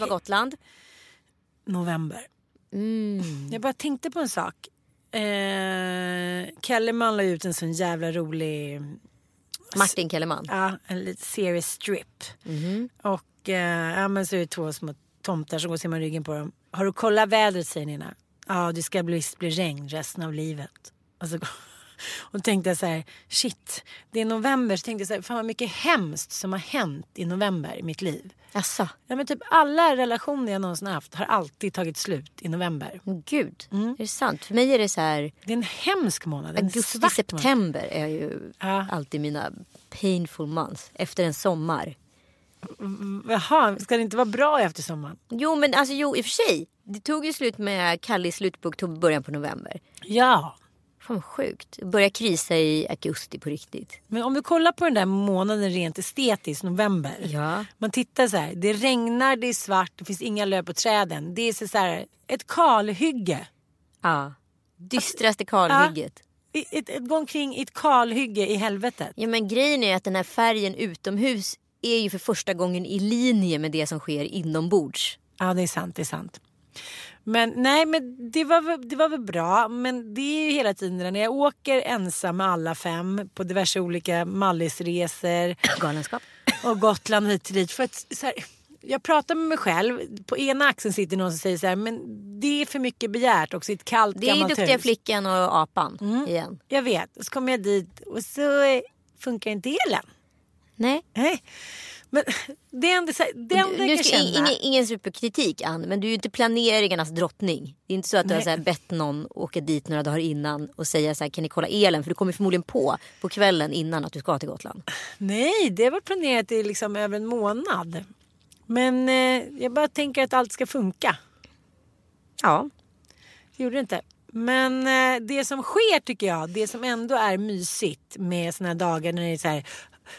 var Gotland? November. Mm. Jag bara tänkte på en sak. Eh, Kellerman la ut en sån jävla rolig Martin Kellerman. ja, en liten serie strip. Mhm. Och eh, ja, men så är det två små tomtar som går och simmar ryggen på dem. Har du kollat vädret säger Nina? Ja det ska bli, bli regn resten av livet. Och så och tänkte jag så här, shit, det är november. Så tänkte jag så här, fan vad mycket hemskt som har hänt i november i mitt liv. Jaså? Ja, men typ alla relationer jag någonsin haft har alltid tagit slut i november. Gud, Mm. är det sant? För mig är det så här, Det är en hemsk månad. En augusti, svart månad. september är ju Ja. alltid mina painful months. Efter en sommar. Jaha, ska det inte vara bra efter sommaren? Jo men alltså jo i och för sig. Det tog ju slut med Kalle i slutet på oktober, början på november. Ja. Fan sjukt. Börja krisa i augusti på riktigt. Men om du kollar på den där månaden rent estetiskt, november. Ja. Man tittar så här, det regnar, det är svart, det finns inga löv på träden. Det är så så här, ett kalhygge. Ja. Dystraste kalhygget. I- Ett, ett, gå omkring i ett kalhygge i helvetet. Ja men grejen är att den här färgen utomhus är ju för första gången i linje med det som sker inombords. Ja det är sant, det är sant. Men nej men det var, det var väl bra. Men det är ju hela tiden när jag åker ensam med alla fem på diverse olika mallisresor. Galenskap. och Gotland hit och dit. För att, så här, jag pratar med mig själv. På ena axeln sitter någon som säger så här, men det är för mycket begärt också i ett kallt Det är duktiga hus. flickan och apan igen. Jag vet. Så kommer jag dit och så funkar inte elen. Nej. Nej. Men det så här, det enda jag kan känna. ingen, ingen superkritik Ann, men du är ju inte planeringarnas drottning. Det är inte så att du har Nej. så här bett någon åka dit några dagar innan och säga så här, kan ni kolla elen? För du kommer förmodligen på på kvällen innan att du ska till Gotland. Nej, det har varit planerat i liksom över en månad. Men eh, jag bara tänker att allt ska funka. Ja. Det gjorde det inte. Men eh, det som sker tycker jag, det som ändå är mysigt med såna här dagar när det är så här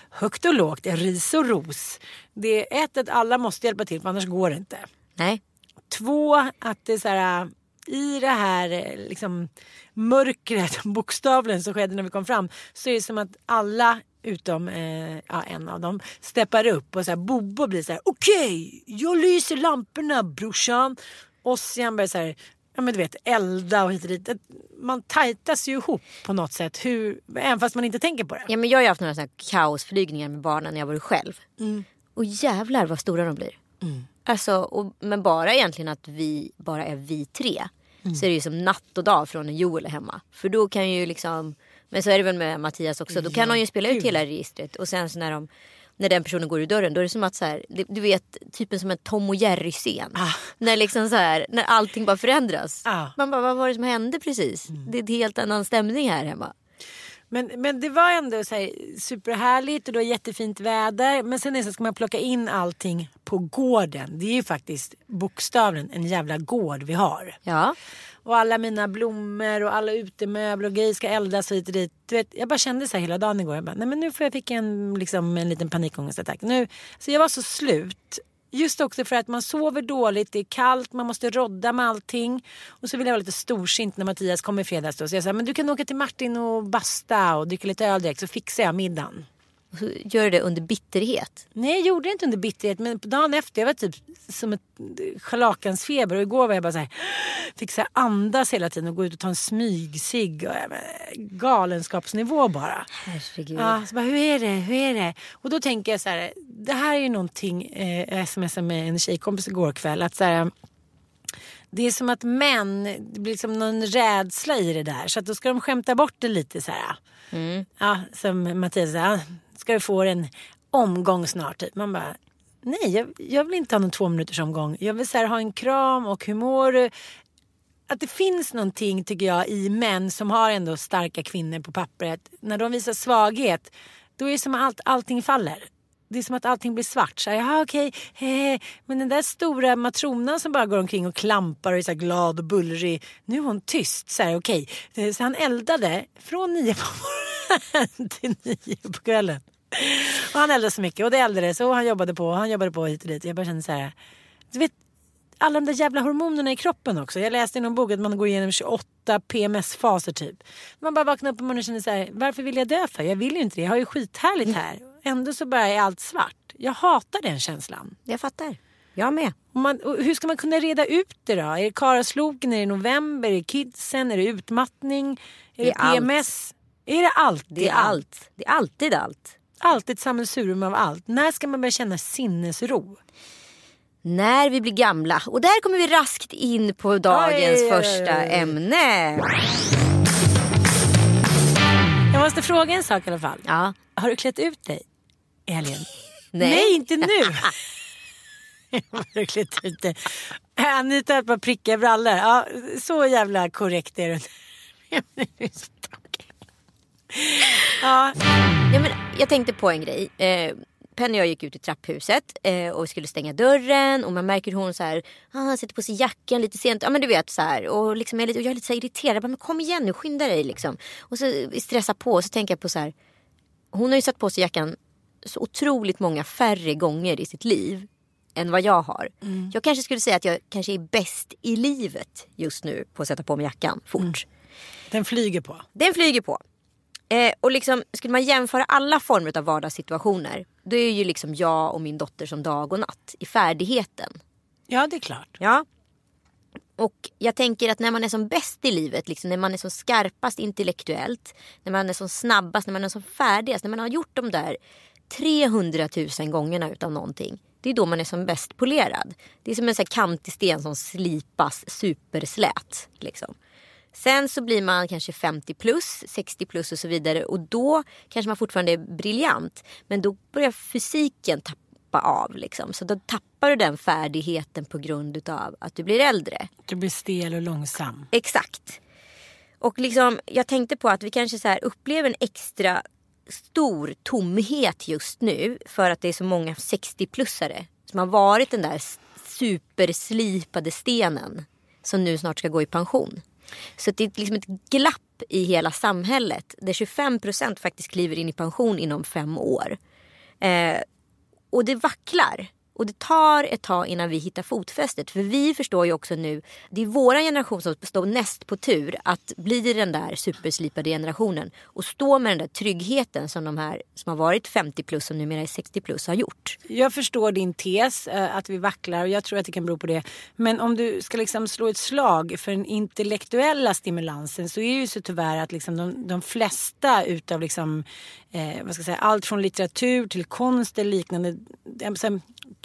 högt och lågt, ris och ros. Det är ett, att alla måste hjälpa till för annars går det inte. Nej. Två, att det är så här i det här liksom mörkret, bokstavligen som skedde när vi kom fram, så är det som att alla utom eh, ja, en av dem steppar upp och så här, Bobo blir så här: okej, jag lyser lamporna brorsan. Ossian börjar så här, ja men du vet elda och hit och dit. Man tajtas ju ihop på något sätt, hur, även fast man inte tänker på det. Ja, men jag har ju haft några såna kaosflygningar med barnen när jag varit själv. Mm. Och jävlar vad stora de blir. Alltså, och, men bara egentligen att vi bara är vi tre. Mm. Så är det ju som natt och dag från när Joel är hemma. För då kan ju liksom, men så är det väl med Mattias också. Då kan de ju spela ut hela registret. Och sen så när de när den personen går ur dörren då är det som att så här, du vet typen som en Tom och Jerry scen. Ah. När liksom så här, när allting bara förändras. Ah. Man bara vad var det som hände precis? Det är en helt annan stämning här hemma. Men, men det var ändå så här, superhärligt och det var jättefint väder. Men sen är det så ska man plocka in allting på gården. Det är ju faktiskt bokstavligen en jävla gård vi har. Ja. Och alla mina blommor och alla utemöbler och grejer ska eldas hit och dit. Du vet, jag bara kände så här hela dagen igår. Jag bara, nej men nu får jag fick en, liksom, en liten panikångestattack. Nu, så jag var så slut. Just också för att man sover dåligt, det är kallt, man måste rodda med allting. Och så vill jag vara lite storsint när Mattias kommer i fredags då. Så jag sa, men du kan åka till Martin och basta och dricka lite öl direkt så fixar jag middagen. Gör du det under bitterhet? Nej jag gjorde det inte under bitterhet men på dagen efter jag var typ som ett scharlakansfeber och igår var jag bara så här, fick så här andas hela tiden och gå ut och ta en smygsig och galenskapsnivå bara. Herregud. Ja, så bara, hur är det, hur är det? Och då tänker jag så här, det här är ju någonting, eh, jag smsade med en tjejkompis igår kväll att så här, det är som att män, det blir liksom någon rädsla i det där. Så att då ska de skämta bort det lite så här. Ja, som Mattias sa, ska du få en omgång snart typ. Man bara, nej jag, jag vill inte ha någon två minuters omgång. Jag vill så här, ha en kram och hur mår du? Att det finns någonting tycker jag i män som har ändå starka kvinnor på pappret. När de visar svaghet, då är det som att allt, allting faller. Det är som att allting blir svart. Så här, Jaha, okej. eh, men den där stora matronan som bara går omkring och klampar och är så här glad och bullrig. Nu är hon tyst. Så här, okej. Eh, så han eldade från nio på morgonen till nio på kvällen. Och han eldade så mycket och det eldades och han jobbade på och han jobbade på hit och dit. Jag bara kände så här. Du vet, alla de där jävla hormonerna i kroppen också. Jag läste i någon bok att man går igenom 28 PMS-faser typ. Man bara vaknar upp på morgonen och känner så här, varför vill jag dö för? Jag vill ju inte det, jag har ju skithärligt här. Ändå så bara är allt svart. Jag hatar den känslan. Jag fattar. Jag med. Och man, och hur ska man kunna reda ut det då? Är det karasloken, är det november, är det kidsen, är det utmattning, är det, Det är allt. PMS? Är det allt? Det är allt. Det är alltid allt. Alltid ett sammelsurium av allt. När ska man börja känna sinnesro? När vi blir gamla. Och där kommer vi raskt in på dagens Oj, första ämne. Jag måste fråga en sak i alla fall. Ja. Har du klätt ut dig i helgen? Nej. Nej, inte nu. Har du klätt ut dig? Anita har ett par prickiga brallor. Ja, så jävla korrekt är du. Du är så tokig. ja, Ja, men jag tänkte på en grej. Eh, Penny och jag gick ut i trapphuset eh, och skulle stänga dörren och man märker hur hon så här, ah, sätter på sig jackan lite sent. Ja men du vet så här. Och, liksom, jag, är lite, och jag är lite så irriterad. Jag bara, men kom igen nu, skynda dig liksom. Och så stressa på och så tänker jag på så här. Hon har ju satt på sig jackan så otroligt många färre gånger i sitt liv än vad jag har. Jag kanske skulle säga att jag kanske är bäst i livet just nu på att sätta på mig jackan fort. den flyger på. Den flyger på. Eh, och liksom, skulle man jämföra alla former av vardagssituationer. Då är ju liksom jag och min dotter som dag och natt i färdigheten. Ja, det är klart. Ja. Och jag tänker att när man är som bäst i livet, liksom, när man är som skarpast intellektuellt, när man är som snabbast, när man är som färdigast, när man har gjort de där 300 000 gångerna utav någonting. Det är då man är som bäst polerad. Det är som en här kantig sten som slipas superslät. Liksom. Sen så blir man kanske 50 plus, 60 plus och så vidare. Och då kanske man fortfarande är briljant. Men då börjar fysiken tappa av. Liksom. Så då tappar du den färdigheten på grund av att du blir äldre. Du blir stel och långsam. Exakt. Och liksom, jag tänkte på att vi kanske så upplever en extra stor tomhet just nu för att det är så många 60-plussare som har varit den där superslipade stenen som nu snart ska gå i pension. Så det är liksom ett glapp i hela samhället där 25 procent faktiskt kliver in i pension inom fem år. Eh, och det vacklar. Och det tar ett tag innan vi hittar fotfästet. För vi förstår ju också nu, det är vår generation som står näst på tur att bli den där superslipade generationen. Och stå med den där tryggheten som de här som har varit 50 plus och numera är 60 plus har gjort. Jag förstår din tes eh, att vi vacklar och jag tror att det kan bero på det. Men om du ska liksom slå ett slag för den intellektuella stimulansen så är det ju så tyvärr att liksom de, de flesta utav liksom, eh, vad ska jag säga, allt från litteratur till konst eller liknande. Eh,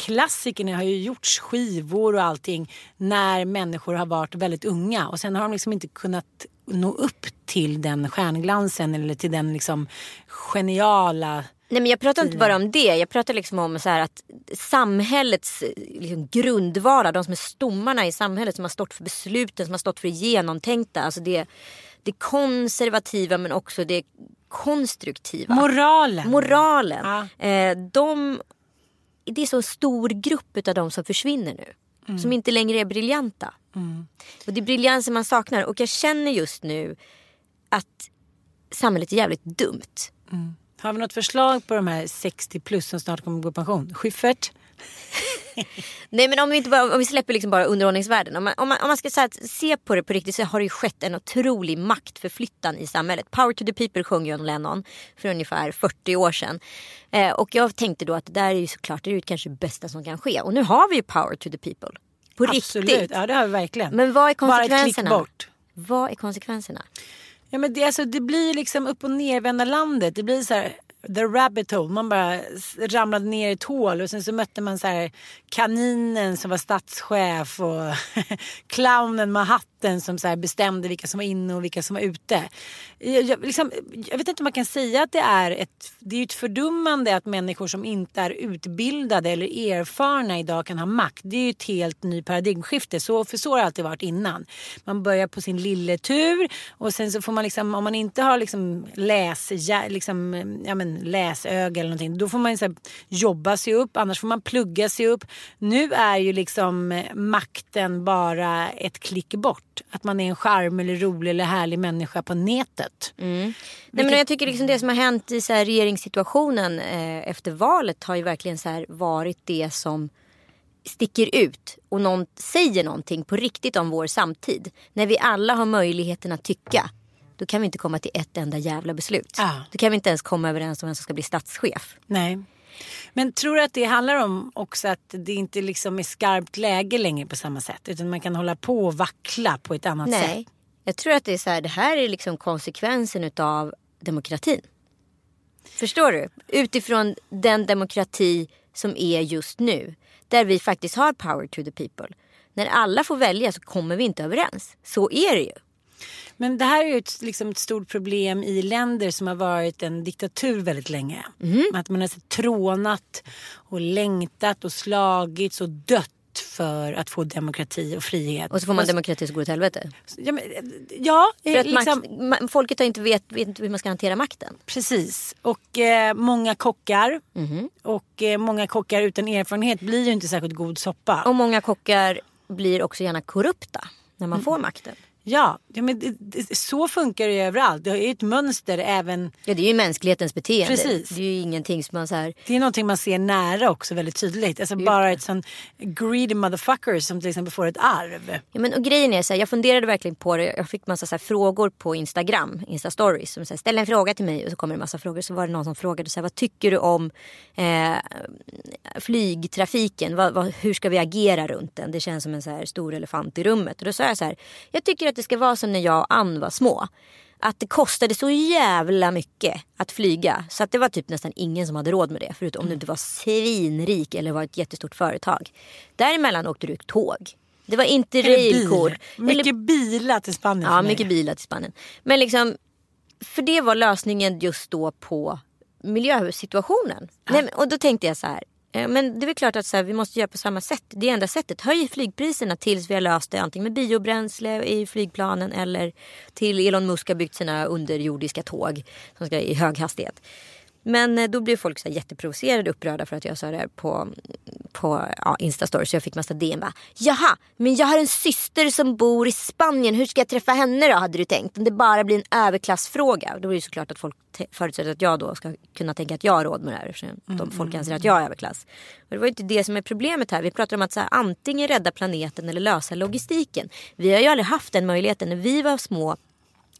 Klassikerna har ju gjorts skivor och allting när människor har varit väldigt unga och sen har de liksom inte kunnat nå upp till den stjärnglansen eller till den liksom geniala Nej men jag pratar inte bara om det. Jag pratar liksom om så att samhällets liksom grundvara, de som är stommarna i samhället som har stått för besluten, som har stått för det genomtänkta. Alltså det, det konservativa men också det konstruktiva. Moralen. Moralen. Ja. Eh, de, det är så stor grupp av de som försvinner nu. Mm. Som inte längre är briljanta. Och det är briljansen man saknar. Och jag känner just nu att samhället är jävligt dumt. Har vi något förslag på de här 60 plus som snart kommer gå i pension? Schyffert? Nej men om vi, inte bara, om vi släpper liksom bara underhållningsvärlden. Om man, om man, om man ska här, se på det på riktigt så har det ju skett en otrolig maktförflyttan i samhället. Power to the people sjöng John Lennon för ungefär 40 år sedan. Eh, och jag tänkte då att det där är ju såklart det är ju kanske det bästa som kan ske. Och nu har vi ju power to the people. På Absolut, riktigt. ja det har vi verkligen. Men vad är Bara ett klick konsekvenserna? bort. Vad är konsekvenserna? Ja, men det, alltså, det blir liksom upp och nervända landet. Det blir så här the rabbit hole. Man bara ramlade ner i ett hål och sen så mötte man så här kaninen som var statschef och clownen med hatt hatten som så här bestämde vilka som var inne och vilka som var ute. Jag, jag, liksom, jag vet inte om man kan säga att det är ett, det är ett fördummande att människor som inte är utbildade eller erfarna idag kan ha makt. Det är ju ett helt ny paradigmskifte. Så, för så har det alltid varit innan. Man börjar på sin lilletur och sen så får man liksom, om man inte har liksom läs, ja, liksom, ja, men läsöga eller någonting, då får man så jobba sig upp, annars får man plugga sig upp. Nu är ju liksom makten bara ett klick bort. Att man är en charm eller rolig eller härlig människa på nätet. Nej, men jag tycker liksom det som har hänt i så här regeringssituationen eh, efter valet har ju verkligen så varit det som sticker ut och någon säger någonting på riktigt om vår samtid. När vi alla har möjligheten att tycka. Då kan vi inte komma till ett enda jävla beslut. Ja. Då kan vi inte ens komma överens om vem som ska bli statschef. Nej. Men tror du att det handlar om också att det inte liksom är skarpt läge längre på samma sätt? Utan man kan hålla på och vackla på ett annat sätt? Nej, jag tror att det är så här, det här är liksom konsekvensen utav demokratin. Förstår du? Utifrån den demokrati som är just nu. Där vi faktiskt har power to the people. När alla får välja så kommer vi inte överens. Så är det ju. Men det här är ju ett, liksom ett stort problem i länder som har varit en diktatur väldigt länge. Mhm. Att man har så trånat och längtat och slagits och dött för att få demokrati och frihet. Och så får man demokrati så går det åt helvete. Ja, men, ja För att liksom, makt, ma- folket har inte vet, vet inte hur man ska hantera makten. precis. Och eh, många kockar. Mhm. Och eh, många kockar utan erfarenhet blir ju inte särskilt god soppa. Och många kockar blir också gärna korrupta när man får makten. Ja, ja men det, det, så funkar det ju överallt. Det är ju ett mönster även. Ja, det är ju mänsklighetens beteende. Precis. Det är ju ingenting som man så här... Det är någonting man ser nära också väldigt tydligt. Alltså bara ett sån greedy motherfucker som till exempel får ett arv. Ja, men, och grejen är så här, jag funderade verkligen på det. Jag fick massa så här, frågor på Instagram, Insta stories. Som så här, ställ en fråga till mig och så kommer det en massa frågor. Så var det någon som frågade så här, vad tycker du om eh, flygtrafiken? Vad, vad, hur ska vi agera runt den? Det känns som en så här, stor elefant i rummet. Och då sa jag så här, jag tycker att det ska vara som när jag och Ann var små. Att det kostade så jävla mycket att flyga. Så att det var typ nästan ingen som hade råd med det. Förutom om du inte var svinrik eller var ett jättestort företag. Däremellan åkte du tåg. Det var inte Eller bil. railkort. Mycket bilar till Spanien Ja, mycket bilar till Spanien. Men liksom, för det var lösningen just då på miljösituationen. Nej, men, och då tänkte jag så här, Eh, men det är väl klart att så här, vi måste göra på samma sätt. Det är enda sättet. Höj flygpriserna tills vi har löst det antingen med biobränsle i flygplanen eller till Elon Musk har byggt sina underjordiska tåg som ska i hög hastighet. Men eh, då blev folk så jätteprovocerade och upprörda för att jag sa det här på, på ja, Instastory. Så jag fick massa DM. Bara, Jaha, men jag har en syster som bor i Spanien. Hur ska jag träffa henne då hade du tänkt? Om det bara blir en överklassfråga. Då är det såklart att folk te- förutsätter att jag då ska kunna tänka att jag har råd med det här. Eftersom de folk anser att jag är överklass. Och det var ju inte det som är problemet här. Vi pratar om att så här, antingen rädda planeten eller lösa logistiken. Vi har ju aldrig haft den möjligheten. När vi var små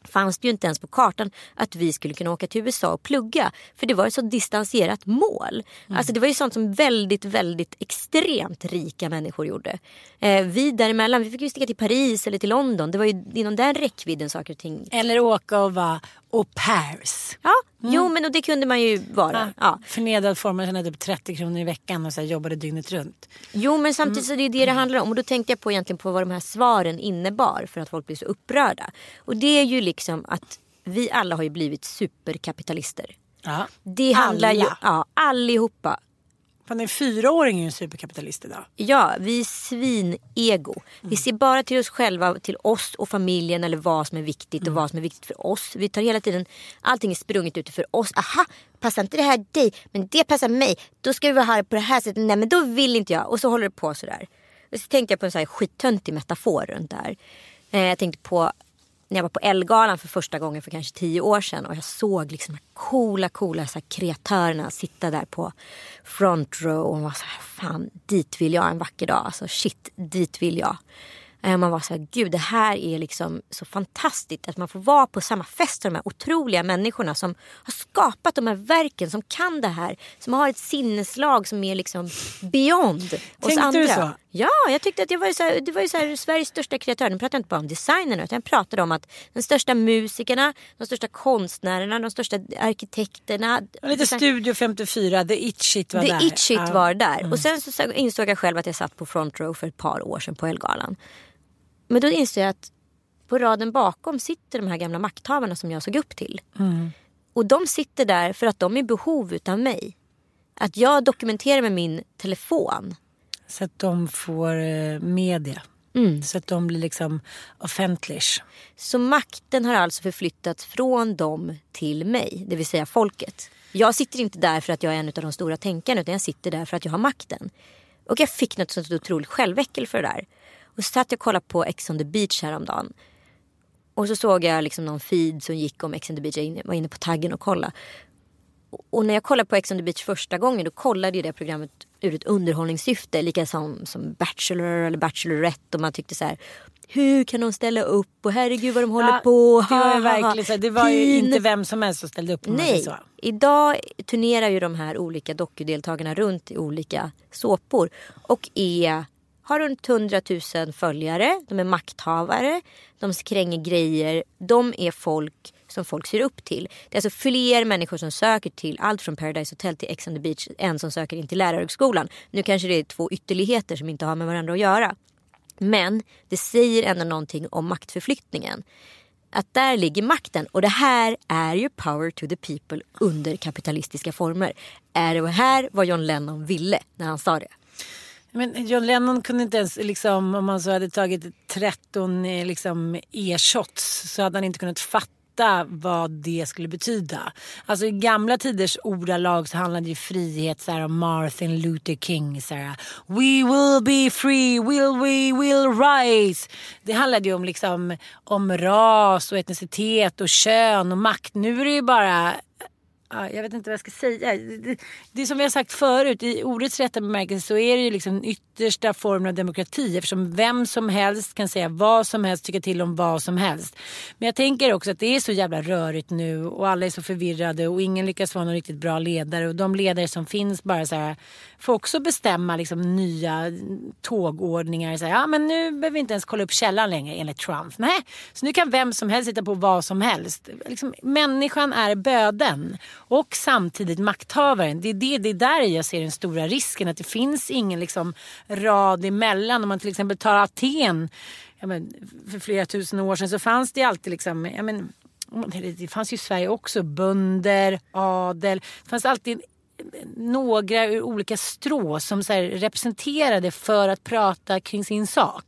fanns det ju inte ens på kartan att vi skulle kunna åka till USA och plugga. För det var ett så distanserat mål. Alltså det var ju sånt som väldigt, väldigt extremt rika människor gjorde. Eh, vi däremellan, vi fick ju sticka till Paris eller till London. Det var ju inom den räckvidden saker och ting. Eller åka och vara au pairs. Ja, jo men och det kunde man ju vara. Ja. Förnedrad form, man tjänade typ 30 kronor i veckan och så jobbade dygnet runt. Jo men samtidigt så är det ju det det handlar om. Och då tänkte jag på egentligen på vad de här svaren innebar för att folk blir så upprörda. Och det är ju liksom att vi alla har ju blivit superkapitalister. Ja. Det handlar ju, Alla. ja allihopa. Fan, en fyraåring är ju en superkapitalist idag. Ja, vi är svinego. Vi ser bara till oss själva, till oss och familjen eller vad som är viktigt och vad som är viktigt för oss. Vi tar hela tiden, allting är sprunget ut för oss. Aha, passar inte det här dig? Men det passar mig. Då ska vi vara här på det här sättet. Nej men då vill inte jag. Och så håller det på sådär. Och så tänkte jag på en sån här skittöntig metafor runt det här. Eh, jag tänkte på när jag var på Elgalan för första gången för kanske tio år sedan och jag såg liksom de här coola, coola så här kreatörerna sitta där på front row och man var så här, fan dit vill jag en vacker dag. Alltså shit, dit vill jag. Eh, Man var så här, gud det här är liksom så fantastiskt att man får vara på samma fest som de här otroliga människorna som har skapat de här verken, som kan det här. Som har ett sinneslag som är liksom beyond oss Tänkte andra. du så? Ja, jag tyckte att det var, ju så här, det var ju så här, Sveriges största kreatör. Nu pratar jag inte bara om designerna utan jag pratade om att de största musikerna, de största konstnärerna, de största arkitekterna. Och lite Studio 54, The It Shit var The där. it shit Ja. var där. Och sen så insåg jag själv att jag satt på front row för ett par år sedan på Elgalan. Men då insåg jag att på raden bakom sitter de här gamla makthavarna som jag såg upp till. Och de sitter där för att de är i behov utav mig. Att jag dokumenterar med min telefon. Så att de får eh, media. Mm. Så att de blir liksom offentlig. Så makten har alltså förflyttats från dem till mig, det vill säga folket. Jag sitter inte där för att jag är en av de stora tänkarna utan jag sitter där för att jag har makten. Och jag fick något sånt otroligt själväckel för det där. Och så satt jag och kollade på Ex on the beach häromdagen. Och så såg jag liksom någon feed som gick om Ex on the beach. Jag var inne på taggen och kollade. Och- när jag kollade på Ex on the beach första gången då kollade jag det programmet ur ett underhållningssyfte. Lika som, som Bachelor eller Bachelorette. Och man tyckte så här. Hur kan de ställa upp? Och herregud vad de håller på. det var ju verkligen så. Det var ju inte vem som helst som ställde upp Nej, så. idag turnerar ju de här olika dokudeltagarna runt i olika såpor. Och är, har runt 100 000 följare. De är makthavare. De kränger grejer. De är folk som folk ser upp till. Det är alltså fler människor som söker till allt från Paradise Hotel till Ex on the beach än som söker in till lärarhögskolan. Nu kanske det är två ytterligheter som inte har med varandra att göra. Men det säger ändå någonting om maktförflyttningen. Att där ligger makten. Och det här är ju power to the people under kapitalistiska former. Är det här vad John Lennon ville när han sa det? Men John Lennon kunde inte ens, liksom, om han så hade tagit 13 eh, liksom, e-shots så hade han inte kunnat fatta vad det skulle betyda. Alltså i gamla tiders ordalag så handlade ju frihet så här, om Martin Luther King. Så här, We will be free, will we will rise. Det handlade ju om, liksom, om ras och etnicitet och kön och makt. Nu är det ju bara jag vet inte vad jag ska säga. Det, det, det är som vi har sagt förut, i ordets rätta bemärkelse så är det ju liksom den yttersta formen av demokrati eftersom vem som helst kan säga vad som helst, tycka till om vad som helst. Men jag tänker också att det är så jävla rörigt nu och alla är så förvirrade och ingen lyckas vara någon riktigt bra ledare och de ledare som finns bara så här får också bestämma liksom nya tågordningar. Så här, ja men nu behöver vi inte ens kolla upp källan längre enligt Trump. Nej, så nu kan vem som helst hitta på vad som helst. Liksom, människan är böden och samtidigt makthavaren. Det är, det, det är där jag ser den stora risken. Att det finns ingen liksom, rad emellan. Om man till exempel tar Aten. Men, för flera tusen år sedan så fanns det alltid liksom, men, det fanns ju i Sverige också bönder, adel. Det fanns alltid några ur olika strå som så representerade för att prata kring sin sak.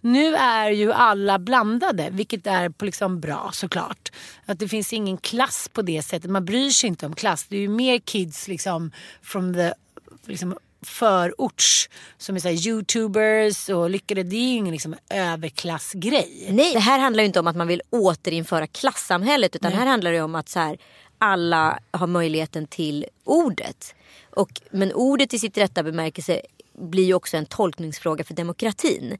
Nu är ju alla blandade, vilket är på liksom bra såklart. Att det finns ingen klass på det sättet. Man bryr sig inte om klass. Det är ju mer kids liksom from the liksom, förorts som är så här, youtubers och lyckade. Det är ju ingen liksom, överklassgrej. Nej, det här handlar ju inte om att man vill återinföra klassamhället utan här handlar det om att så här, alla har möjligheten till ordet. Och, men ordet i sitt rätta bemärkelse blir ju också en tolkningsfråga för demokratin.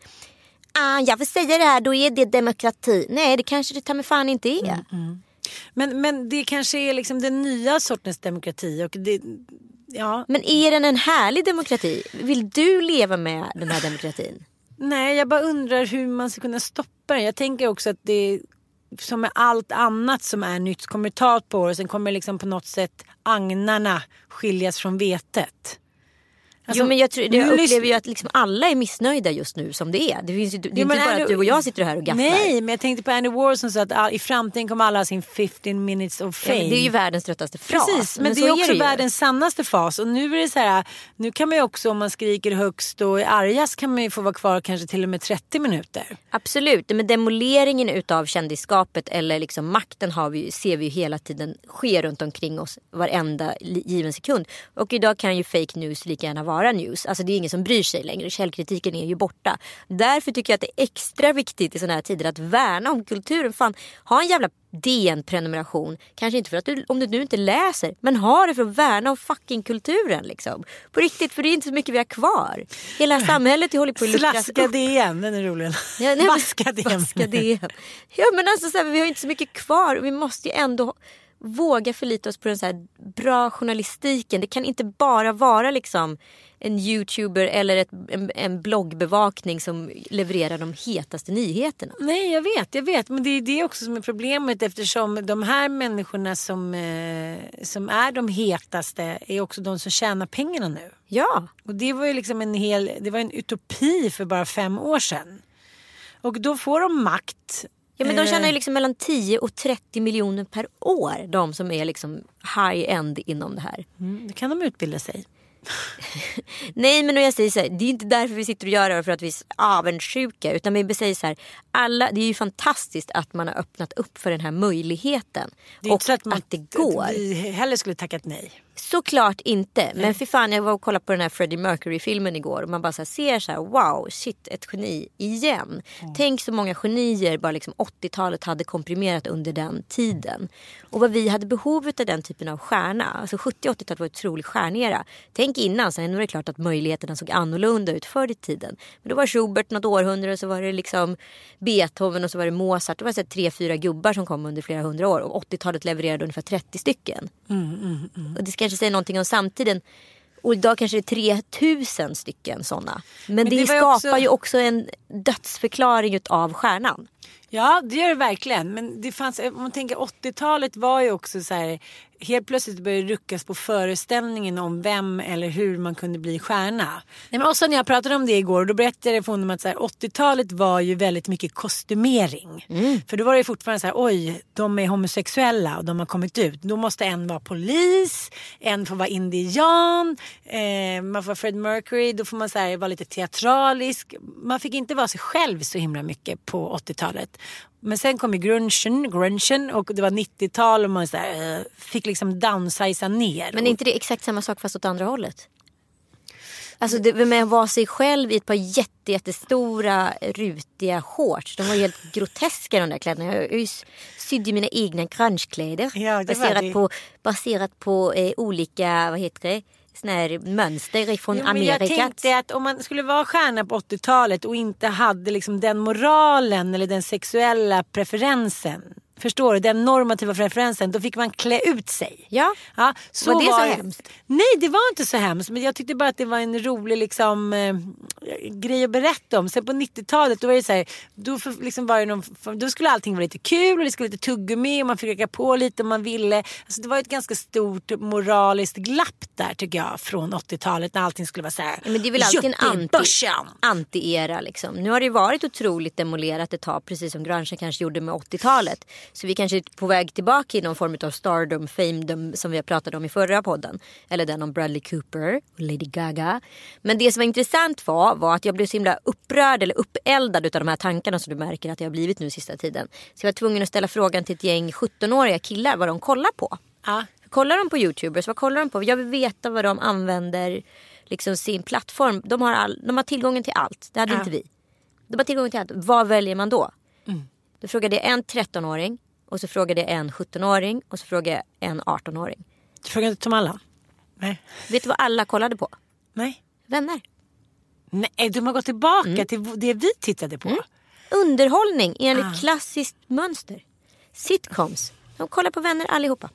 Ah, jag vill säga det här, då är det demokrati. Nej, det kanske det ta mig fan inte är. Men, men det kanske är liksom den nya sortens demokrati. Och det, ja, Men är den en härlig demokrati? Vill du leva med den här demokratin? Nej, jag bara undrar hur man ska kunna stoppa det. Jag tänker också att det som med allt annat som är nytt kommer ta ett par år och sen kommer liksom på något sätt agnarna skiljas från vetet. Alltså, jo, men jag, tror, jag upplever ju att liksom alla är missnöjda just nu som det är. Det, finns ju, det är Jo, inte men bara är att du- och jag sitter här och gafflar. Nej, men jag tänkte på Andy Warhol som sa att ah, i framtiden kommer alla ha sin 15 minutes of Ja, fame. men det är ju världens tröttaste fras. Precis, men, det så är också det ju. världens sannaste fas. Och nu är det så här, nu kan man ju också om man skriker högst och är argast kan man ju få vara kvar kanske till och med 30 minuter. Absolut, men demoleringen utav kändisskapet eller liksom makten har vi, ser vi ju hela tiden ske runt omkring oss varenda given sekund. Och idag kan ju fake news lika gärna vara news. Alltså det är ingen som bryr sig längre. Källkritiken är ju borta. Därför tycker jag att det är extra viktigt i sådana här tider att värna om kulturen. Fan, ha en jävla DN-prenumeration. Kanske inte för att du, om du nu inte läser, men ha det för att värna om fucking kulturen liksom. På riktigt, för det är inte så mycket vi har kvar. Hela samhället håller på att luckras Slaska upp. DN, den är rolig. Ja, nej, Vaska DN. Vaska DN. Ja men alltså så här, vi har inte så mycket kvar och vi måste ju ändå våga förlita oss på den så här bra journalistiken. Det kan inte bara vara liksom en youtuber eller ett, en, en bloggbevakning som levererar de hetaste nyheterna. Nej, jag vet, jag vet. Men det är det också som är problemet eftersom de här människorna som, eh, som är de hetaste är också de som tjänar pengarna nu. Ja, Och det var ju liksom en hel, det var en utopi för bara fem år sedan. Och då får de makt. ja men de Eh, tjänar ju liksom mellan 10 och 30 miljoner per år. De som är liksom high-end inom det här. mm, Då kan de utbilda sig. Nej men jag säger så här, det är inte därför vi sitter och gör det för att vi är avundsjuka. Utan vi säger så här, alla, det är ju fantastiskt att man har öppnat upp för den här möjligheten. Det är och inte så att, man, det går. Att vi heller skulle tackat nej. Såklart inte. Men för fan jag var och kollade på den här Freddie Mercury filmen igår. Och man bara så ser så här, wow shit ett geni igen. Tänk så många genier bara liksom 80-talet hade komprimerat under den tiden. Och vad vi hade behov av den typen av stjärna. Alltså 70-80-talet var en otrolig stjärnera. Tänk innan, sen var det klart att möjligheterna såg annorlunda ut förr i tiden. Men då var Schubert något århundrade och så var det liksom Beethoven och så var det Mozart. Det var så tre, fyra gubbar som kom under flera hundra år. Och 80-talet levererade ungefär 30 stycken. Och det kanske säger någonting om samtiden. Och idag kanske det är 3000 stycken sådana. Men, Men det, det skapar också- ju också en dödsförklaring av stjärnan. Ja, det gör det verkligen. Men det fanns, om man tänker 80-talet var ju också så här. Helt plötsligt började ruckas på föreställningen om vem eller hur man kunde bli stjärna. Nej, men också när jag pratade om det igår då berättade jag för honom att så här, 80-talet var ju väldigt mycket kostymering. För då var det fortfarande så här, oj, de är homosexuella och de har kommit ut. Då måste en vara polis, en får vara indian, eh, man får vara Fred Mercury, då får man så här, vara lite teatralisk. Man fick inte vara sig själv så himla mycket på 80-talet. Men sen kom ju grungen, grungen och det var 90-tal och man så här, eh, fick liksom downsiza ner. Men är inte det exakt samma sak fast åt andra hållet? Alltså det med att vara sig själv i ett par jätte, jättestora rutiga shorts. De var ju helt groteska de där kläderna. Jag jag sydde mina egna grungekläder. Ja, baserat, det. på, baserat på eh, olika, vad heter det, såna här mönster från Jo, men jag Amerika. tänkte att om man skulle vara stjärna på 80-talet och inte hade liksom den moralen eller den sexuella preferensen. Förstår du? Den normativa preferensen. Då fick man klä ut sig. Ja. Ja, så Var det så var hemskt? Nej, det var inte så hemskt. Men jag tyckte bara att det var en rolig liksom, eh, grej att berätta om. Sen på 90-talet då var det så här, då, för, liksom var det någon, då skulle allting vara lite kul och det skulle vara lite tuggummi och man fick röka på lite om man ville. Alltså, det var ett ganska stort moraliskt glapp där tycker jag från 80-talet när allting skulle vara så här. Ja, Men det är väl alltid en anti, anti-era. Liksom. Nu har det varit otroligt demolerat ett tag. Precis som grungen kanske gjorde med 80-talet. Så vi kanske är på väg tillbaka i någon form av stardom, famedom som vi har pratat om i förra podden. Eller den om Bradley Cooper och Lady Gaga. Men det som var intressant var, var att jag blev så himla upprörd eller uppeldad av de här tankarna som du märker att jag har blivit nu sista tiden. Så jag var tvungen att ställa frågan till ett gäng 17-åriga killar vad de kollar på. Ja. Kollar de på Youtubers? Vad kollar de på? Jag vill veta vad de använder liksom sin plattform. De har, all, de har tillgången till allt. Det hade Ja. inte vi. De har tillgången till allt. Vad väljer man då? Då frågade jag en 13-åring och så frågade jag en 17-åring och så frågade jag en 18-åring. Du frågade inte Tom Allan? Nej. Vet du vad alla kollade på? Nej. Vänner. Nej, de har gått tillbaka Mm. till det vi tittade på. Underhållning enligt Ah. klassiskt mönster. Sitcoms. De kollar på vänner allihopa.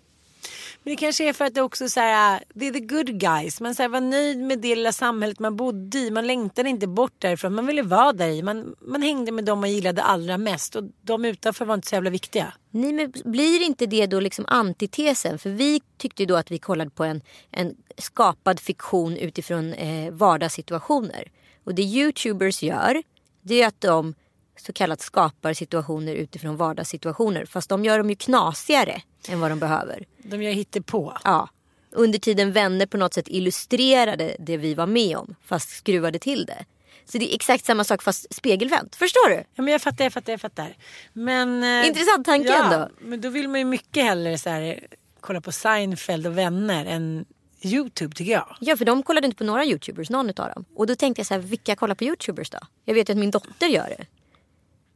Men det kanske är för att det också så här, det är the good guys. Man så här, var nöjd med det lilla samhället man bodde i. Man längtade inte bort därifrån. Man ville vara där i. Man, man hängde med dem man gillade allra mest. Och de utanför var inte så jävla viktiga. Nej, men blir inte det då liksom antitesen? För vi tyckte ju då att vi kollade på en, en skapad fiktion utifrån eh, vardagssituationer. Och det youtubers gör, det är att de så kallat skapar situationer utifrån vardagssituationer. Fast de gör dem ju knasigare än vad de behöver. De gör på. Ja. Under tiden vänner på något sätt illustrerade det vi var med om. Fast skruvade till det. Så det är exakt samma sak fast spegelvänt. Förstår du? Ja men jag fattar, jag fattar, jag fattar. Men, eh, Intressant tanke ja, ändå. Men då vill man ju mycket hellre så här, kolla på Seinfeld och vänner än Youtube tycker jag. Ja för de kollade inte på några Youtubers, någon utav dem. Och då tänkte jag så här, vilka kollar på Youtubers då? Jag vet ju att min dotter gör det.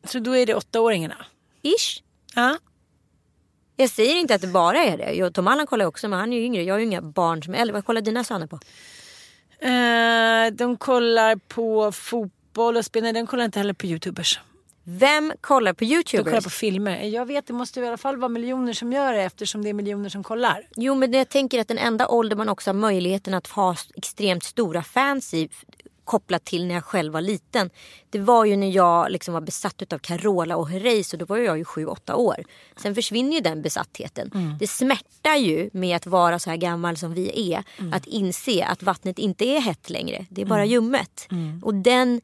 Så då är det åttaåringarna? Ish. Ja. Jag säger inte att det bara är det. Jag, Tom Allan kollar också men han är ju yngre. Jag har ju inga barn som är äldre. Vad kollar dina söner på? Eh, de kollar på fotboll och spel. Nej, de kollar inte heller på youtubers. Vem kollar på youtubers? De kollar på filmer. Jag vet det måste i alla fall vara miljoner som gör det eftersom det är miljoner som kollar. Jo men jag tänker att den enda ålder man också har möjligheten att ha extremt stora fans i kopplat till när jag själv var liten. Det var ju när jag liksom var besatt av Carola och Herreys och då var jag ju 7-8 år. Sen försvinner ju den besattheten. Mm. Det smärtar ju med att vara så här gammal som vi är. Mm. Att inse att vattnet inte är hett längre. Det är bara mm. ljummet. Mm. Och den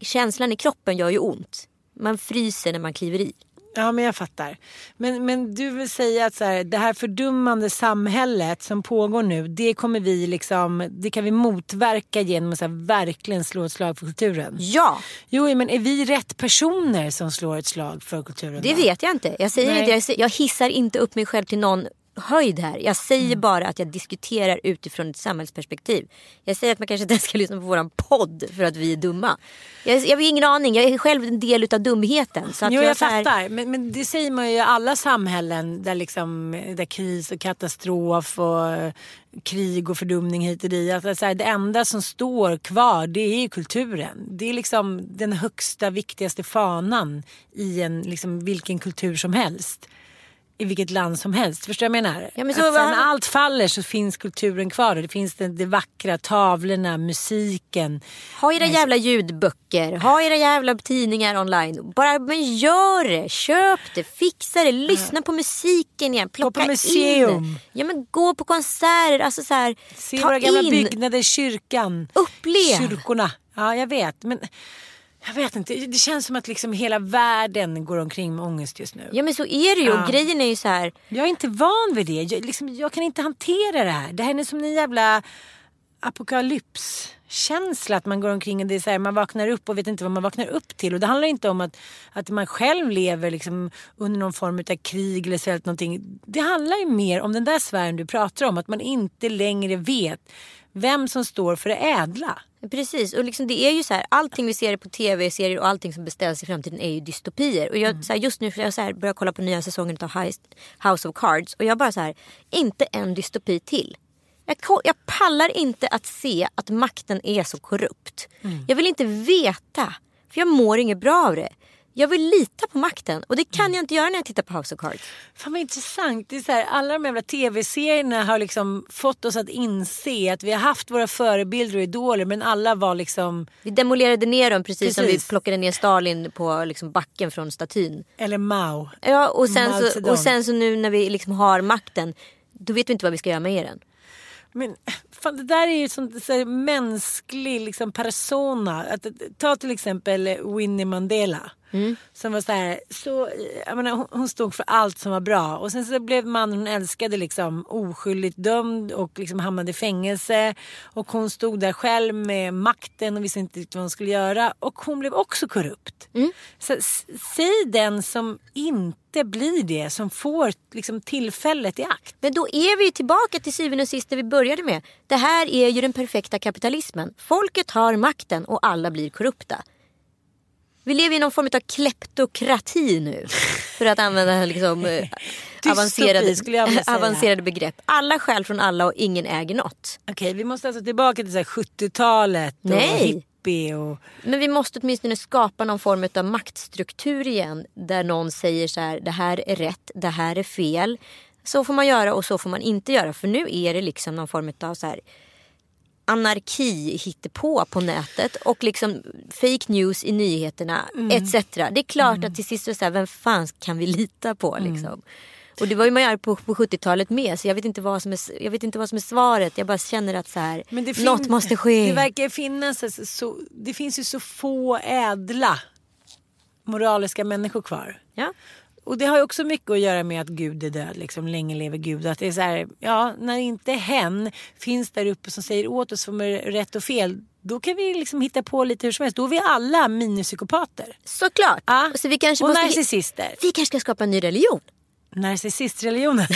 känslan i kroppen gör ju ont. Man fryser när man kliver i. Ja men jag fattar. Men, men du vill säga att så här, det här fördummande samhället som pågår nu. Det kommer vi liksom, det kan vi motverka genom att så här, verkligen slå ett slag för kulturen. Ja. Jo men är vi rätt personer som slår ett slag för kulturen? Det då? vet jag inte. Jag, säger inte jag, jag hissar inte upp mig själv till någon höjd här. Jag säger mm. bara att jag diskuterar utifrån ett samhällsperspektiv. Jag säger att man kanske inte ska lyssna på våran podd för att vi är dumma. Jag, jag har ingen aning, jag är själv en del av dumheten. Så att jo, jag, jag fattar. Här... Men, men, det säger man ju i alla samhällen där, liksom, där kris och katastrof och krig och fördumning hit och dit. Att, så här, det enda som står kvar det är ju kulturen. Det är liksom den högsta, viktigaste fanan i en, liksom, vilken kultur som helst i vilket land som helst. Förstår du vad jag menar? Ja, men så, att sen, när allt faller så finns kulturen kvar. Det finns det, det vackra, tavlorna, musiken. Ha era jävla ljudböcker, ha era jävla tidningar online. Bara men gör det, köp det, fixa det, lyssna på musiken igen, plocka gå på museum. in. Ja men gå på konserter, alltså så här, Se våra gamla in. byggnader, kyrkan. Upplev. Kyrkorna. Ja jag vet. Men jag vet inte, det känns som att liksom hela världen går omkring med ångest just nu. Ja men så är det ju. Ja. grejen är ju så här. Jag är inte van vid det. Jag, liksom, jag kan inte hantera det här. Det här är som en jävla apokalypskänsla. Att man går omkring och det är så här, man vaknar upp och vet inte vad man vaknar upp till. Och det handlar inte om att, att man själv lever liksom under någon form av krig eller svält någonting. Det handlar ju mer om den där sfären du pratar om. Att man inte längre vet vem som står för det ädla. Precis och liksom det är ju så här allting vi ser på tv-serier och allting som beställs i framtiden är ju dystopier. Och jag, mm. så här, just nu jag så här, börjar kolla på nya säsongen av House of Cards och jag bara så här, inte en dystopi till. Jag, jag pallar inte att se att makten är så korrupt. Mm. Jag vill inte veta för jag mår inget bra av det. Jag vill lita på makten och det kan mm. jag inte göra när jag tittar på House of Cards. Fan vad intressant. Det är så här, alla de jävla tv-serierna har liksom fått oss att inse att vi har haft våra förebilder och idoler men alla var liksom... Vi demolerade ner dem precis, precis. som vi plockade ner Stalin på liksom backen från statyn. Eller Mao. Ja och sen, så, och sen så nu när vi liksom har makten då vet vi inte vad vi ska göra med den. Men fan, det där är ju sånt så här, mänsklig liksom, persona. Att, ta till exempel Winnie Mandela. Mm. Som var så här, så, jag menar, hon, hon, stod för allt som var bra. Och sen så blev mannen hon älskade liksom oskyldigt dömd och liksom hamnade i fängelse. Och hon stod där själv med makten och visste inte vad hon skulle göra. Och hon blev också korrupt. Mm. Så, säg den som inte blir det, som får liksom, tillfället i akt. Men då är vi tillbaka till syvende och sist där vi började med. Det här är ju den perfekta kapitalismen. Folket har makten och alla blir korrupta. Vi lever i någon form av kleptokrati nu. För att använda liksom, eh, avancerade, avancerade begrepp. Alla skäl från alla och ingen äger något. Okej, okay, vi måste alltså tillbaka till 70-talet och hippie. Och... Men vi måste åtminstone skapa någon form av maktstruktur igen. Där någon säger så här, det här är rätt, det här är fel. Så får man göra och så får man inte göra. För nu är det liksom någon form av så här anarki på på nätet och liksom fake news i nyheterna mm. etc. Det är klart mm. att till sist så här, vem fan kan vi lita på mm. liksom. Mm. Och det var ju man gör på, på 70-talet med så jag vet, inte vad som är, jag vet inte vad som är svaret. Jag bara känner att så här, Men det något måste ske. Det verkar finnas, så, det finns ju så få ädla moraliska människor kvar. Ja. Och det har ju också mycket att göra med att Gud är död, liksom länge lever Gud. Att det är så här, ja, när inte hen finns där uppe som säger åt oss vad är rätt och fel. Då kan vi liksom hitta på lite hur som helst. Då är vi alla minipsykopater. Såklart. Ja. Så vi kanske och måste... narcissister. Vi kanske ska skapa en ny religion. Narcissistreligionen.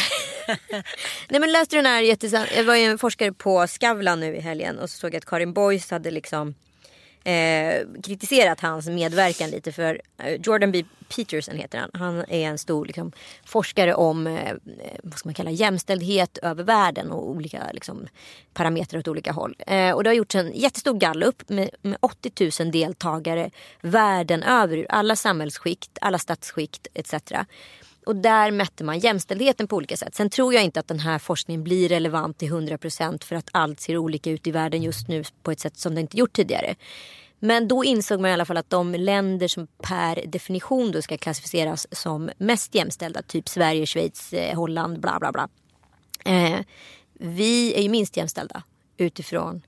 Nej men läste du den här jättesann... Jag var ju en forskare på Skavlan nu i helgen och så såg jag att Karin Boys hade liksom eh, kritiserat hans medverkan lite för eh, Jordan B. Peterson heter han. Han är en stor liksom, forskare om eh, eh, vad ska man kalla, jämställdhet över världen och olika liksom, parametrar åt olika håll. Eh, och det har gjorts en jättestor gallup med, med 80 000 deltagare världen över ur alla samhällsskikt, alla statsskikt etc. Och där mätte man jämställdheten på olika sätt. Sen tror jag inte att den här forskningen blir relevant till 100% för att allt ser olika ut i världen just nu på ett sätt som det inte gjort tidigare. Men då insåg man i alla fall att de länder som per definition då ska klassificeras som mest jämställda, typ Sverige, Schweiz, eh, Holland, bla bla bla. Eh, vi är ju minst jämställda utifrån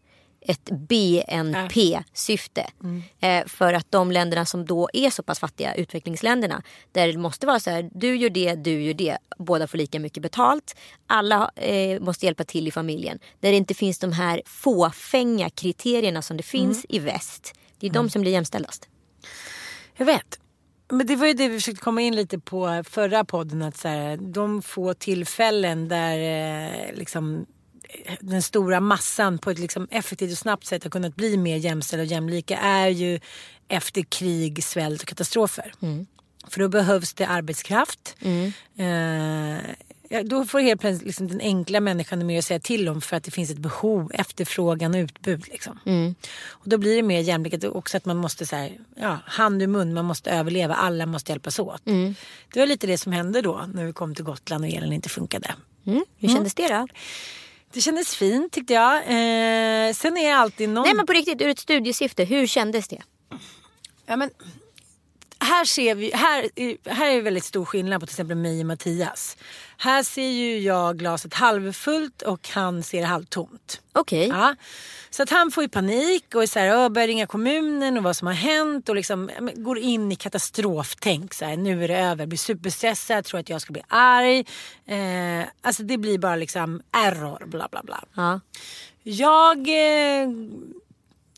ett BNP-syfte. Mm. Eh, för att de länderna som då är så pass fattiga, utvecklingsländerna, där det måste vara så här, du gör det, du gör det, båda får lika mycket betalt, alla eh, måste hjälpa till i familjen. Där det inte finns de här fåfänga kriterierna som det finns mm. i väst. Det är mm. de som blir jämställdas. Jag vet. Men det var ju det vi försökte komma in lite på förra podden. Att så här, de få tillfällen där eh, liksom den stora massan på ett liksom effektivt och snabbt sätt har kunnat bli mer jämställda och jämlika är ju efter krig, svält och katastrofer. Mm. För då behövs det arbetskraft. Mm. Eh, då får helt plötsligt liksom den enkla människan mer att säga till om för att det finns ett behov, efterfrågan och utbud. Liksom. Mm. Och då blir det mer jämlikt också att man måste så här, ja, hand i mun, man måste överleva, alla måste hjälpas åt. Mm. Det var lite det som hände då när vi kom till Gotland och elen inte funkade. Mm. Hur kändes det då? Det kändes fint tyckte jag. Eh, sen är det alltid någon... Nej men på riktigt ur ett studiesyfte, hur kändes det? Ja men här ser vi, här, här är det väldigt stor skillnad på till exempel mig och Mattias. Här ser ju jag glaset halvfullt och han ser det halvtomt. Okej. Okay. Ja. Så att han får ju panik och är så här, börjar ringa kommunen och vad som har hänt och liksom går in i katastroftänk. Så här, nu är det över, blir superstressad, tror att jag ska bli arg. Eh, alltså det blir bara liksom error, bla bla bla. Ja. Jag eh,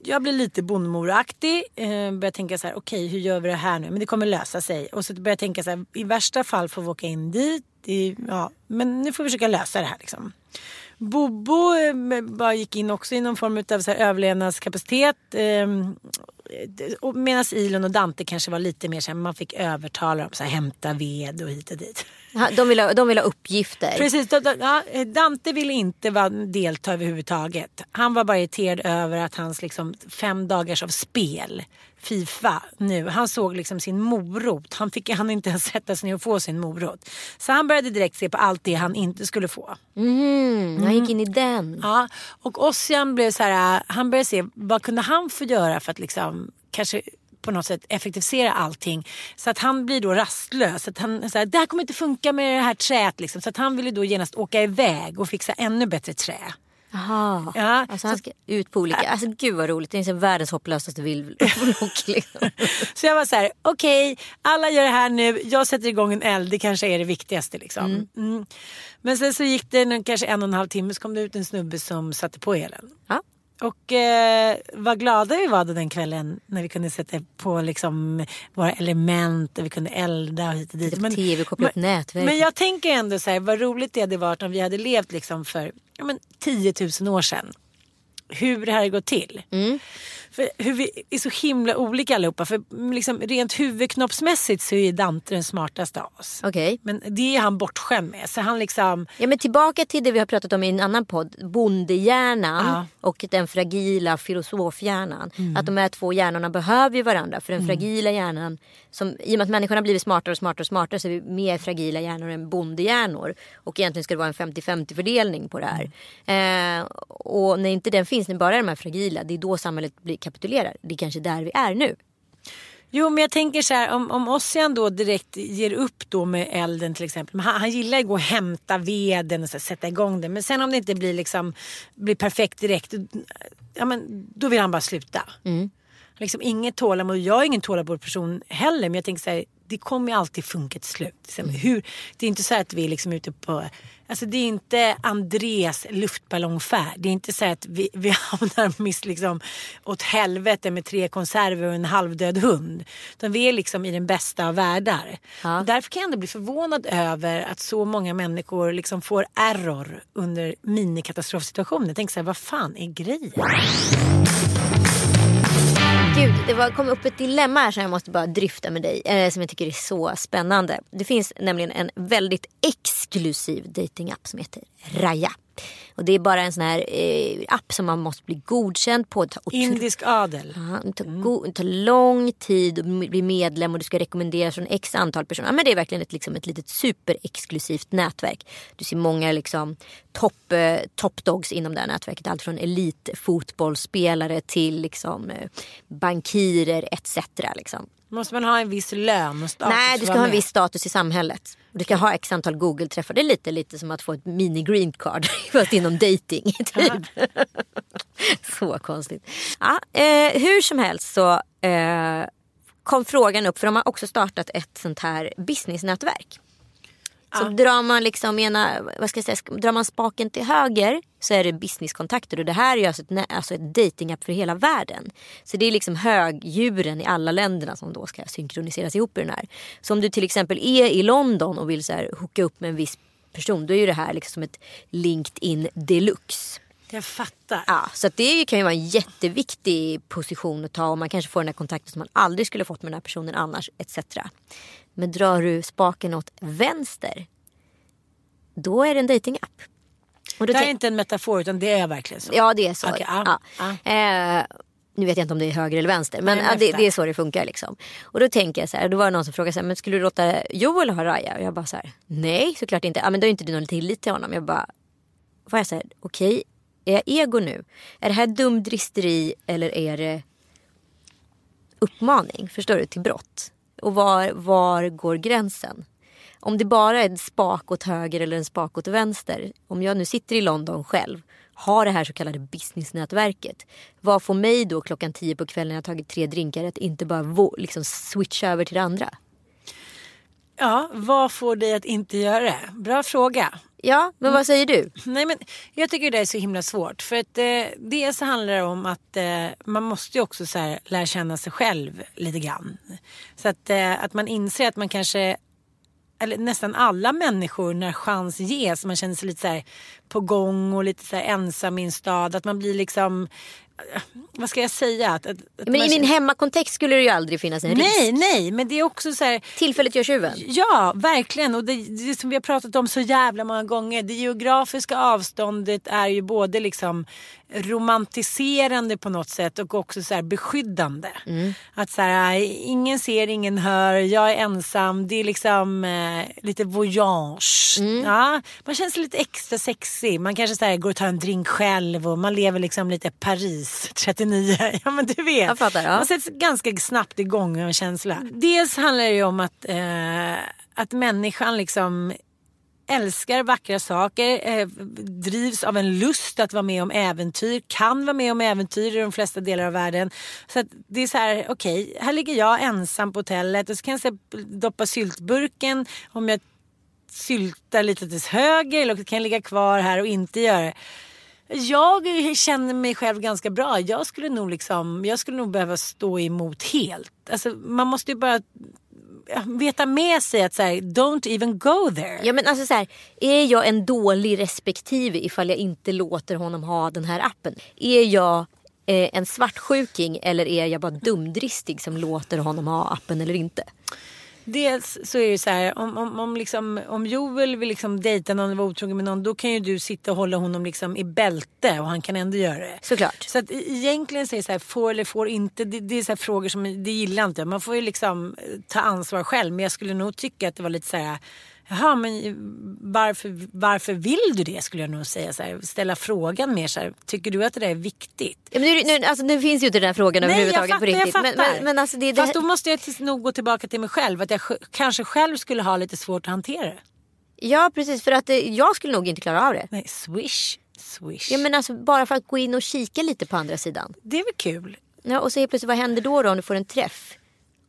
jag blir lite bondmoraktig. Eh, börjar tänka så här, okej okay, hur gör vi det här nu? Men det kommer lösa sig. Och så börjar jag tänka så här, i värsta fall får vi åka in dit. I, ja, men nu får vi försöka lösa det här liksom. Bobo eh, bara gick in också i någon form av så här överlevnadskapacitet. Eh, Medan Ilon och Dante kanske var lite mer så här, man fick övertala dem att hämta ved och hit och dit. De vill ha, de vill ha uppgifter. Precis. Ja, Dante ville inte vara, delta överhuvudtaget. Han var bara irriterad över att hans liksom, fem dagars av spel, Fifa nu, han såg liksom sin morot. Han fick han inte ens sätta sig ner och få sin morot. Så han började direkt se på allt det han inte skulle få. Mm, han gick in i den. Ja, och Ossian blev så här, han började se vad kunde han få göra för att liksom kanske på något sätt effektivisera allting. Så att han blir då rastlös. Att han, så här, det här kommer inte funka med det här träet. Liksom. Så att han ville då genast åka iväg och fixa ännu bättre trä. Jaha, ja, alltså han ska ut på olika, alltså gud vad roligt, det är världens hopplösaste vlogg. Liksom. så jag var så här, okej, okay, alla gör det här nu, jag sätter igång en eld, det kanske är det viktigaste liksom. Mm. Mm. Men sen så gick det kanske en och en halv timme så kom det ut en snubbe som satte på elen. Ja. Och eh, vad glada vi var den kvällen när vi kunde sätta på liksom våra element och vi kunde elda och hit och dit. Men, TV, koppla upp nätverk. Men jag tänker ändå så här, vad roligt det hade varit om vi hade levt liksom för ja, men, 10 000 år sedan. Hur det här går till. Mm. För hur vi är så himla olika allihopa. För liksom, rent huvudknoppsmässigt så är Dante den smartaste av oss. Okej. Men det är han bortskämd med. Så han liksom... Ja men tillbaka till det vi har pratat om i en annan podd. Bondehjärnan Ja. och den fragila filosofhjärnan. Mm. Att de här två hjärnorna behöver ju varandra. För den fragila hjärnan, som, i och med att människan har blivit smartare och smartare och smartare så är vi mer fragila hjärnor än bondehjärnor. Och egentligen ska det vara en 50-50 fördelning på det här. Mm. Eh, och när inte den finns, när bara de här fragila, det är då samhället blir, kapitulerar. Det är kanske där vi är nu. Jo men jag tänker så här om, om Ossian då direkt ger upp då med elden till exempel. Han, han gillar att gå och hämta veden och så här, sätta igång den. Men sen om det inte blir liksom blir perfekt direkt. Ja men då vill han bara sluta. Liksom inget tålamod. Jag är ingen tålamod person heller. Men jag tänker så här. Det kommer ju alltid funka till slut. Liksom, hur, det är inte så att vi är liksom ute på Alltså det är inte Andres luftballongfärd. Det är inte så att vi, vi hamnar miss liksom åt helvete med tre konserver och en halvdöd hund. Utan vi är liksom i den bästa av världar. Ja. Och därför kan jag ändå bli förvånad över att så många människor liksom får error under minikatastrofsituationer. Tänker så här, vad fan är grejen? Gud, det var, kom upp ett dilemma här som jag måste bara dryfta med dig. Eh, som jag tycker är så spännande. Det finns nämligen en väldigt exklusiv datingapp som heter Raya. Och det är bara en sån här eh, app som man måste bli godkänd på. Otro- Indisk adel. Ja, det, tar det tar lång tid att bli medlem och du ska rekommenderas från x antal personer. Ja, men det är verkligen ett, liksom ett litet superexklusivt nätverk. Du ser många liksom, topp eh, top dogs inom det här nätverket. Allt från elitfotbollsspelare till liksom, eh, bankirer etc. Liksom. Måste man ha en viss lön och status Nej, du ska ha en viss status i samhället. Du ska ha x antal Google-träffar. Det är lite, lite som att få ett mini green card fast inom dating. Typ. så konstigt. Ja, eh, hur som helst så eh, kom frågan upp för de har också startat ett sånt här businessnätverk. Så drar man liksom ena, vad ska jag säga, drar man spaken till höger så är det businesskontakter och det här är ju alltså ett, alltså ett datingapp för hela världen. Så det är liksom högdjuren i alla länderna som då ska synkroniseras ihop i den här. Så om du till exempel är i London och vill så här hooka upp med en viss person då är ju det här liksom som ett LinkedIn deluxe. Jag fattar. Ja, så det kan ju vara en jätteviktig position att ta och man kanske får den här kontakten som man aldrig skulle fått med den här personen annars etc. Men drar du spaken åt vänster då är det en då Det här är inte en metafor utan det är verkligen så. Ja det är så. Okej, ja, ja. Eh, nu vet jag inte om det är höger eller vänster men Nej, det, det är så det funkar. Liksom. Och då tänker jag så här, då var det någon som frågade så här, men skulle du låta Joel ha Raja? Och jag bara så här, nej såklart inte. Ja, men då är inte du någon tillit till honom. Jag bara, var jag så här, okej, är jag ego nu? Är det här dumdristeri eller är det uppmaning, förstår du, till brott? Och var, var går gränsen? Om det bara är en spak åt höger eller en spak åt vänster. Om jag nu sitter i London själv, har det här så kallade businessnätverket. Vad får mig då klockan tio på kvällen när jag tagit tre drinkar att inte bara liksom switcha över till det andra? Ja, vad får dig att inte göra det? Bra fråga. Ja, men vad säger du? Nej, men jag tycker det är så himla svårt. För att eh, dels handlar det om att eh, man måste ju också så här, lära känna sig själv lite grann. Så att, eh, att man inser att man kanske eller nästan alla människor när chans ges. Man känner sig lite så här på gång och lite så här ensam i en stad. Att man blir liksom, eh, vad ska jag säga? Att, att, Men i min hemmakontext skulle det ju aldrig finnas en risk. Nej, nej, men det är också så här. Tillfället gör tjuven. Ja, verkligen. Och det, det som vi har pratat om så jävla många gånger. Det geografiska avståndet är ju både liksom romantiserande på något sätt och också så här beskyddande. Att så här, ingen ser, ingen hör, jag är ensam. Det är liksom eh, lite voyage. Ja, man känner sig lite extra sexig. Man kanske så här, går och tar en drink själv och man lever liksom lite Paris 39. Ja men du vet. Jag fattar, ja. Man sätts ganska snabbt igång med en känsla. Dels handlar det ju om att, eh, att människan liksom älskar vackra saker, eh, drivs av en lust att vara med om äventyr, kan vara med om äventyr i de flesta delar av världen. Så att det är så här, okej, här ligger jag ensam på hotellet och så kan jag så här doppa syltburken om jag sylta lite till höger eller kan jag ligga kvar här och inte göra det. Jag känner mig själv ganska bra. Jag skulle nog, liksom, jag skulle nog behöva stå emot helt. Alltså, man måste ju bara veta med sig att så här, don't even go there. Ja men alltså så här, är jag en dålig respektive ifall jag inte låter honom ha den här appen? Är jag eh, en svartsjuking eller är jag bara dumdristig som låter honom ha appen eller inte? Dels så är det så här, om, om, om, liksom, om Joel vill liksom dejta någon eller vara otrogen med någon då kan ju du sitta och hålla honom liksom i bälte och han kan ändå göra det. Såklart. Så att egentligen så är det så här, får eller får inte, det, det är så här frågor som det gillar inte Man får ju liksom eh, ta ansvar själv men jag skulle nog tycka att det var lite så här Jaha, men varför, varför vill du det skulle jag nog säga. Så här, ställa frågan mer så här, tycker du att det där är viktigt? Ja, men nu, nu, alltså, nu finns ju inte den här frågan Nej, överhuvudtaget jag fattar, på riktigt. Jag fattar. Men, men, men alltså, det, det, Fast då måste jag nog gå tillbaka till mig själv. Att jag kanske själv skulle ha lite svårt att hantera det. Ja precis för att eh, jag skulle nog inte klara av det. Nej, swish. Swish. Ja men alltså bara för att gå in och kika lite på andra sidan. Det är väl kul. Ja, och så helt plötsligt vad händer då, då om du får en träff?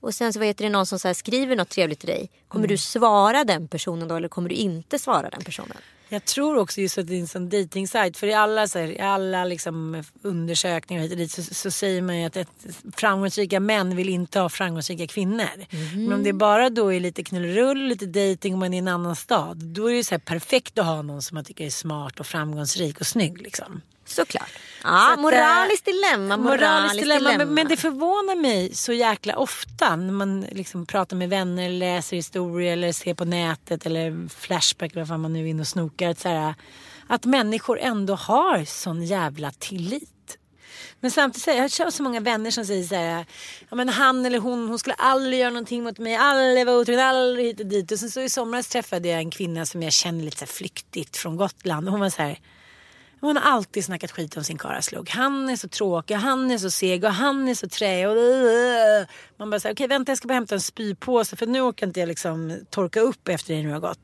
Och sen så vet det någon som så skriver något trevligt till dig. Kommer mm. du svara den personen då eller kommer du inte svara den personen? Jag tror också just att det är en sån dejtingsajt. För i alla, så här, i alla liksom undersökningar hit och dit så, så säger man ju att ett, framgångsrika män vill inte ha framgångsrika kvinnor. Mm. Men om det bara då är lite knullerull, lite dejting och man är i en annan stad. Då är det så perfekt att ha någon som man tycker är smart och framgångsrik och snygg. Liksom. Såklart. Ja, så moraliskt dilemma. Moraliskt, moraliskt dilemma. dilemma. Men, men, det förvånar mig så jäkla ofta när man liksom pratar med vänner, läser historier eller ser på nätet eller Flashback eller vad man nu är inne och snokar. Att, så här, att människor ändå har sån jävla tillit. Men samtidigt, jag har så många vänner som säger så här, ja men han eller hon, hon skulle aldrig göra någonting mot mig, aldrig vara otrogen, aldrig hit och dit. Och sen så i somras träffade jag en kvinna som jag känner lite så flyktigt från Gotland. Och hon var så här, hon har alltid snackat skit om sin karlaslog. Han är så tråkig, han är så seg och han är så trä. Och... Man bara säger okej okay, vänta jag ska bara hämta en spypåse för nu orkar inte jag liksom torka upp efter det nu har gått.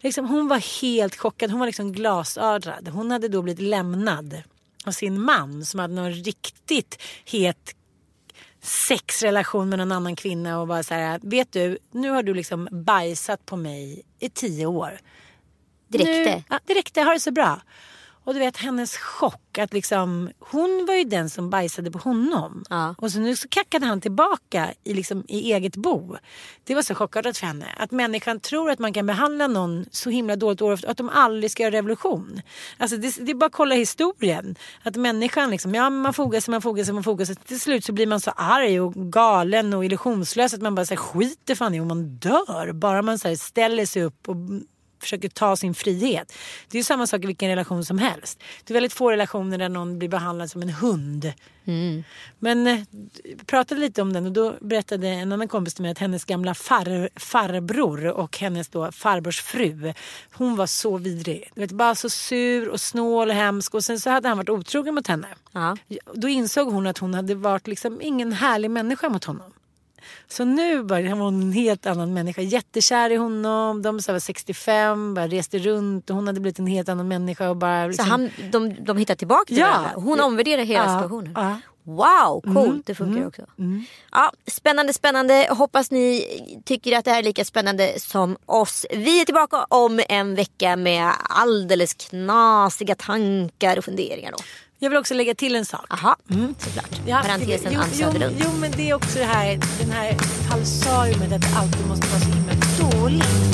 Liksom, hon var helt chockad, hon var liksom glasödrad. Hon hade då blivit lämnad av sin man som hade någon riktigt het sexrelation med någon annan kvinna och bara så här, vet du, nu har du liksom bajsat på mig i tio år. Det räckte? Nu, ja, det räckte, har det så bra. Och du vet hennes chock att liksom hon var ju den som bajsade på honom. Ja. Och så nu så kackade han tillbaka i, liksom, i eget bo. Det var så chockartat för henne. Att människan tror att man kan behandla någon så himla dåligt år efter att de aldrig ska göra revolution. Alltså det, det är bara att kolla historien. Att människan liksom, ja man fogar sig, man fogar sig, man fogar sig. Till slut så blir man så arg och galen och illusionslös att man bara så här, skiter fan i om man dör. Bara man så här, ställer sig upp och försöker ta sin frihet. Det är ju samma sak i vilken relation som helst. Det är väldigt få relationer där någon blir behandlad som en hund. Mm. Men eh, pratade lite om den och då berättade en annan kompis till mig att hennes gamla far, farbror och hennes då farbrors fru. Hon var så vidrig. Du vet, bara så sur och snål och hemsk. Och sen så hade han varit otrogen mot henne. Ja. Då insåg hon att hon hade varit liksom ingen härlig människa mot honom. Så nu var hon en helt annan människa. Jättekär i honom. De var 65, bara reste runt och hon hade blivit en helt annan människa. Och bara, liksom... Så han, de, de hittade tillbaka till ja. varandra? Hon omvärderar hela ja. situationen? Ja. Wow, coolt. Mm. Det funkar mm. också. Mm. Ja, spännande, spännande. Hoppas ni tycker att det här är lika spännande som oss. Vi är tillbaka om en vecka med alldeles knasiga tankar och funderingar. Då. Jag vill också lägga till en sak. Aha, mm, såklart. Ja, Parentesen jo, jo, jo, men det är också det här, den här falsariumet att det alltid måste vara så himla dåligt